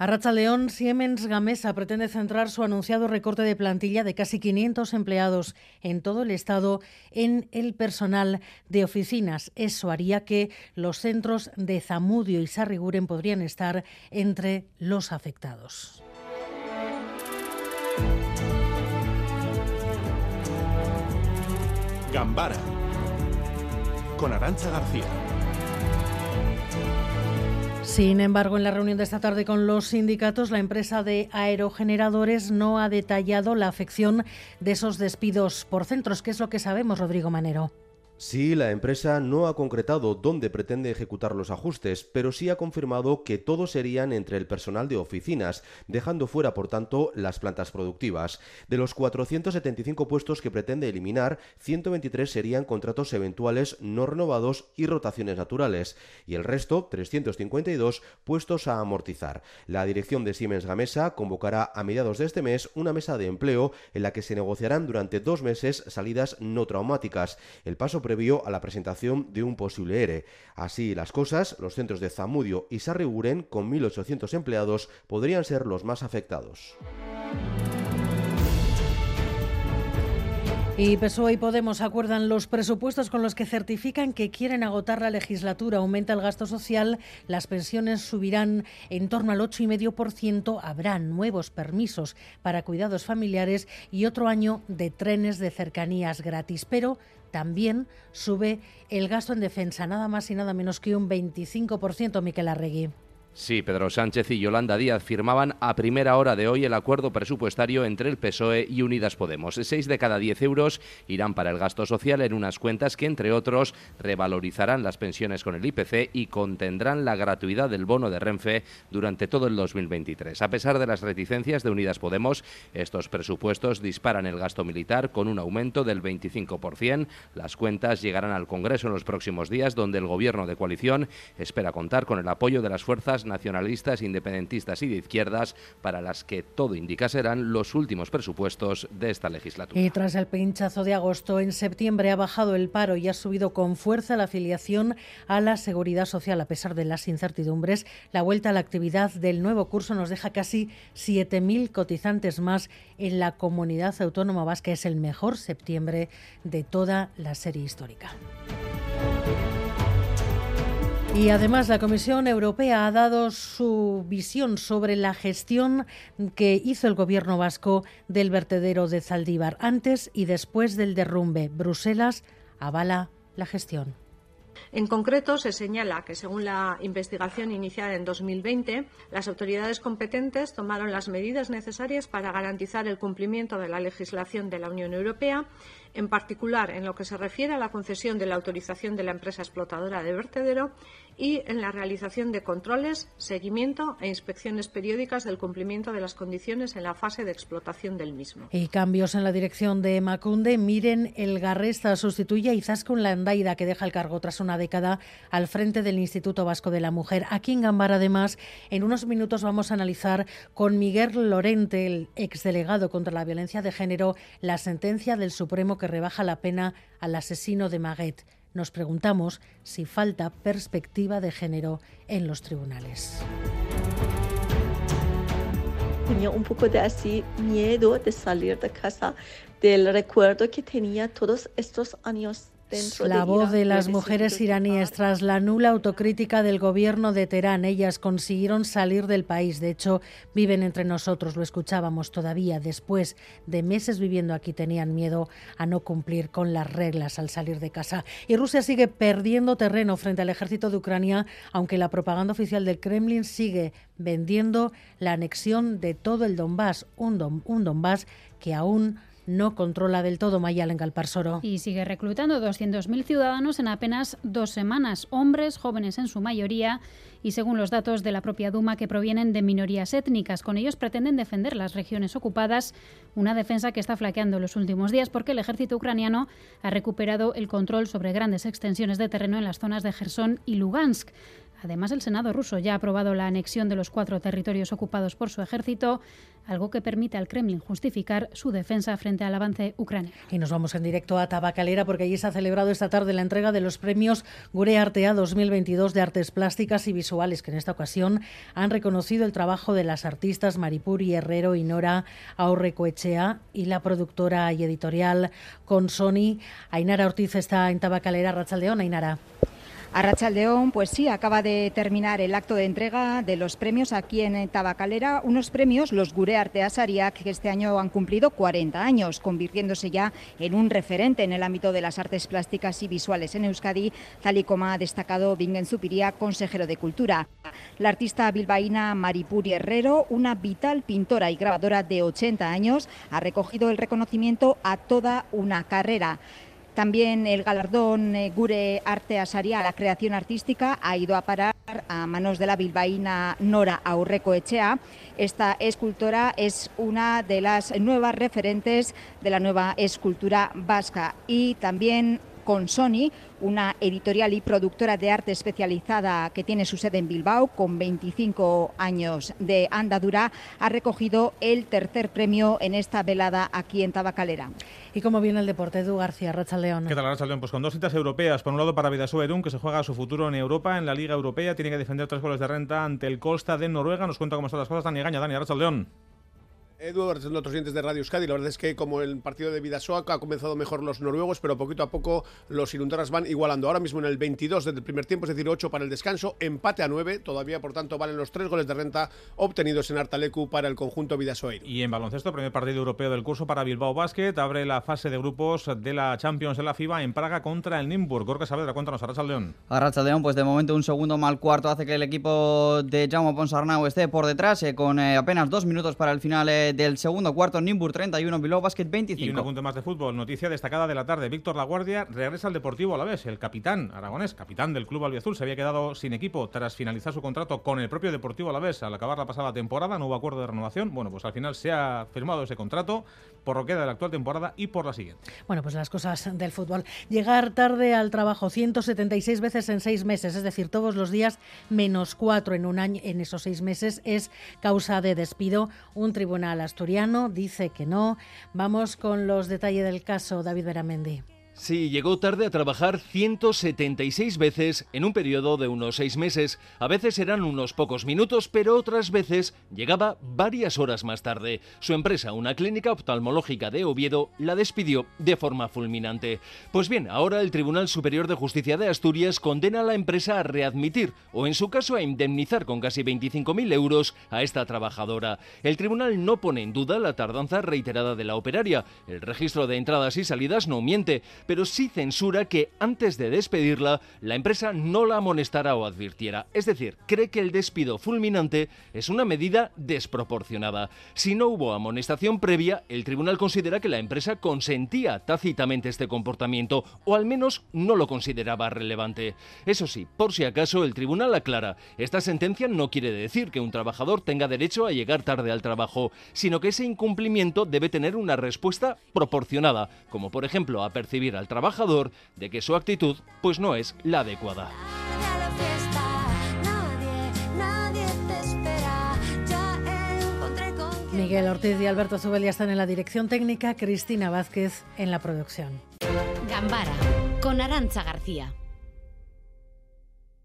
Arracha León, Siemens Gamesa pretende centrar su anunciado recorte de plantilla de casi 500 empleados en todo el Estado en el personal de oficinas. Eso haría que los centros de Zamudio y Sarriguren podrían estar entre los afectados. Gambara con Arancha García. Sin embargo, en la reunión de esta tarde con los sindicatos, la empresa de aerogeneradores no ha detallado la afección de esos despidos por centros. ¿Qué es lo que sabemos, Rodrigo Manero? Sí, la empresa no ha concretado dónde pretende ejecutar los ajustes, pero sí ha confirmado que todos serían entre el personal de oficinas, dejando fuera, por tanto, las plantas productivas. De los 475 puestos que pretende eliminar, 123 serían contratos eventuales no renovados y rotaciones naturales, y el resto, 352, puestos a amortizar. La dirección de Siemens Gamesa convocará a mediados de este mes una mesa de empleo en la que se negociarán durante dos meses salidas no traumáticas. El paso previo a la presentación de un posible ERE. Así las cosas, los centros de Zamudio y Sarriguren, con 1.800 empleados, podrían ser los más afectados. Y PSOE y Podemos acuerdan los presupuestos con los que certifican que quieren agotar la legislatura. Aumenta el gasto social, las pensiones subirán en torno al 8,5%, habrá nuevos permisos para cuidados familiares y otro año de trenes de cercanías gratis. Pero también sube el gasto en defensa, nada más y nada menos que un 25%, Miquel Arregui. Sí, Pedro Sánchez y Yolanda Díaz firmaban a primera hora de hoy el acuerdo presupuestario entre el PSOE y Unidas Podemos. Seis de cada diez euros irán para el gasto social en unas cuentas que, entre otros, revalorizarán las pensiones con el IPC y contendrán la gratuidad del bono de Renfe durante todo el 2023. A pesar de las reticencias de Unidas Podemos, estos presupuestos disparan el gasto militar con un aumento del 25%. Las cuentas llegarán al Congreso en los próximos días, donde el Gobierno de coalición espera contar con el apoyo de las fuerzas nacionalistas, independentistas y de izquierdas, para las que todo indica serán los últimos presupuestos de esta legislatura. Y tras el pinchazo de agosto, en septiembre ha bajado el paro y ha subido con fuerza la afiliación a la seguridad social. A pesar de las incertidumbres, la vuelta a la actividad del nuevo curso nos deja casi 7.000 cotizantes más en la comunidad autónoma vasca. Es el mejor septiembre de toda la serie histórica. Y además la Comisión Europea ha dado su visión sobre la gestión que hizo el gobierno vasco del vertedero de Zaldívar antes y después del derrumbe. Bruselas avala la gestión. En concreto, se señala que, según la investigación iniciada en 2020, las autoridades competentes tomaron las medidas necesarias para garantizar el cumplimiento de la legislación de la Unión Europea en particular en lo que se refiere a la concesión de la autorización de la empresa explotadora de vertedero y en la realización de controles, seguimiento e inspecciones periódicas del cumplimiento de las condiciones en la fase de explotación del mismo. Y cambios en la dirección de Macunde. Miren, el Garresta sustituye a Izaskun Landaida, que deja el cargo tras una década al frente del Instituto Vasco de la Mujer. Aquí en Gambara, además, en unos minutos vamos a analizar con Miguel Lorente, el exdelegado contra la violencia de género, la sentencia del Supremo que rebaja la pena al asesino de Maguet. Nos preguntamos si falta perspectiva de género en los tribunales. Tenía un poco de así miedo de salir de casa, del recuerdo que tenía todos estos años la voz de las mujeres iraníes tras la nula autocrítica del gobierno de Teherán. Ellas consiguieron salir del país. De hecho, viven entre nosotros. Lo escuchábamos todavía. Después de meses viviendo aquí, tenían miedo a no cumplir con las reglas al salir de casa. Y Rusia sigue perdiendo terreno frente al ejército de Ucrania, aunque la propaganda oficial del Kremlin sigue vendiendo la anexión de todo el Donbass, un, un Donbass que aún no controla del todo Mayal en Galparsoro. Y sigue reclutando 200.000 ciudadanos en apenas dos semanas, hombres, jóvenes en su mayoría, y según los datos de la propia Duma que provienen de minorías étnicas. Con ellos pretenden defender las regiones ocupadas, una defensa que está flaqueando los últimos días porque el ejército ucraniano ha recuperado el control sobre grandes extensiones de terreno en las zonas de Gerson y Lugansk. Además, el Senado ruso ya ha aprobado la anexión de los cuatro territorios ocupados por su ejército, algo que permite al Kremlin justificar su defensa frente al avance ucraniano. Y nos vamos en directo a Tabacalera porque allí se ha celebrado esta tarde la entrega de los premios Gure Artea 2022 de artes plásticas y visuales, que en esta ocasión han reconocido el trabajo de las artistas Maripuri Herrero y Nora Aurrecoechea y la productora y editorial con Sony. Ainara Ortiz está en Tabacalera. Rachaldeón, Ainara. A León, pues sí, acaba de terminar el acto de entrega de los premios aquí en Tabacalera, unos premios, los Gure Sariak, que este año han cumplido 40 años, convirtiéndose ya en un referente en el ámbito de las artes plásticas y visuales en Euskadi, tal y como ha destacado Bingen Zupiría, consejero de Cultura. La artista bilbaína Maripuri Herrero, una vital pintora y grabadora de 80 años, ha recogido el reconocimiento a toda una carrera. También el galardón eh, Gure Arte Asaria, la creación artística, ha ido a parar a manos de la bilbaína Nora Aurreco Echea. Esta escultora es una de las nuevas referentes de la nueva escultura vasca y también con Sony, una editorial y productora de arte especializada que tiene su sede en Bilbao, con 25 años de andadura, ha recogido el tercer premio en esta velada aquí en Tabacalera. ¿Y cómo viene el deporte, Edu García, León? ¿Qué tal, León? Pues con dos citas europeas. Por un lado, para Vidasoa Erún, que se juega su futuro en Europa, en la Liga Europea, tiene que defender tres goles de renta ante el Costa de Noruega. Nos cuenta cómo están las cosas Dani Gaña. Dani, León. Eduardo, otros dientes de Radio Euskadi. La verdad es que como el partido de Vidasoa ha comenzado mejor los noruegos, pero poquito a poco los inundaras van igualando. Ahora mismo en el 22 del primer tiempo, es decir, 8 para el descanso, empate a 9. Todavía, por tanto, valen los tres goles de renta obtenidos en Artalecu para el conjunto Vidasoeiro. Y en baloncesto, primer partido europeo del curso para Bilbao Basket. Abre la fase de grupos de la Champions de la FIBA en Praga contra el Nimburg. Gorka Saavedra, cuéntanos, Arracha León. Arracha León, pues de momento un segundo mal cuarto hace que el equipo de Jaume Ponsarnau esté por detrás, eh, con eh, apenas dos minutos para el final eh, del segundo cuarto. Nimbur 31, Bilbao Basket 25. Y un apunte más de fútbol. Noticia destacada de la tarde. Víctor Laguardia regresa al Deportivo a la vez. El capitán aragonés, capitán del club albiazul, se había quedado sin equipo tras finalizar su contrato con el propio Deportivo a la vez. Al acabar la pasada temporada no hubo acuerdo de renovación. Bueno, pues al final se ha firmado ese contrato por lo que queda de la actual temporada y por la siguiente. Bueno, pues las cosas del fútbol. Llegar tarde al trabajo 176 veces en seis meses, es decir, todos los días menos cuatro en un año en esos seis meses es causa de despido. Un tribunal asturiano dice que no. Vamos con los detalles del caso, David Beramendi. Sí, llegó tarde a trabajar 176 veces en un periodo de unos seis meses. A veces eran unos pocos minutos, pero otras veces llegaba varias horas más tarde. Su empresa, una clínica oftalmológica de Oviedo, la despidió de forma fulminante. Pues bien, ahora el Tribunal Superior de Justicia de Asturias condena a la empresa a readmitir, o en su caso a indemnizar con casi 25.000 euros a esta trabajadora. El tribunal no pone en duda la tardanza reiterada de la operaria. El registro de entradas y salidas no miente pero sí censura que antes de despedirla la empresa no la amonestara o advirtiera. Es decir, cree que el despido fulminante es una medida desproporcionada. Si no hubo amonestación previa, el tribunal considera que la empresa consentía tácitamente este comportamiento o al menos no lo consideraba relevante. Eso sí, por si acaso el tribunal aclara, esta sentencia no quiere decir que un trabajador tenga derecho a llegar tarde al trabajo, sino que ese incumplimiento debe tener una respuesta proporcionada, como por ejemplo a percibir al trabajador de que su actitud pues no es la adecuada. Miguel Ortiz y Alberto Zubel ya están en la dirección técnica, Cristina Vázquez en la producción. Gambara, con Arancha García.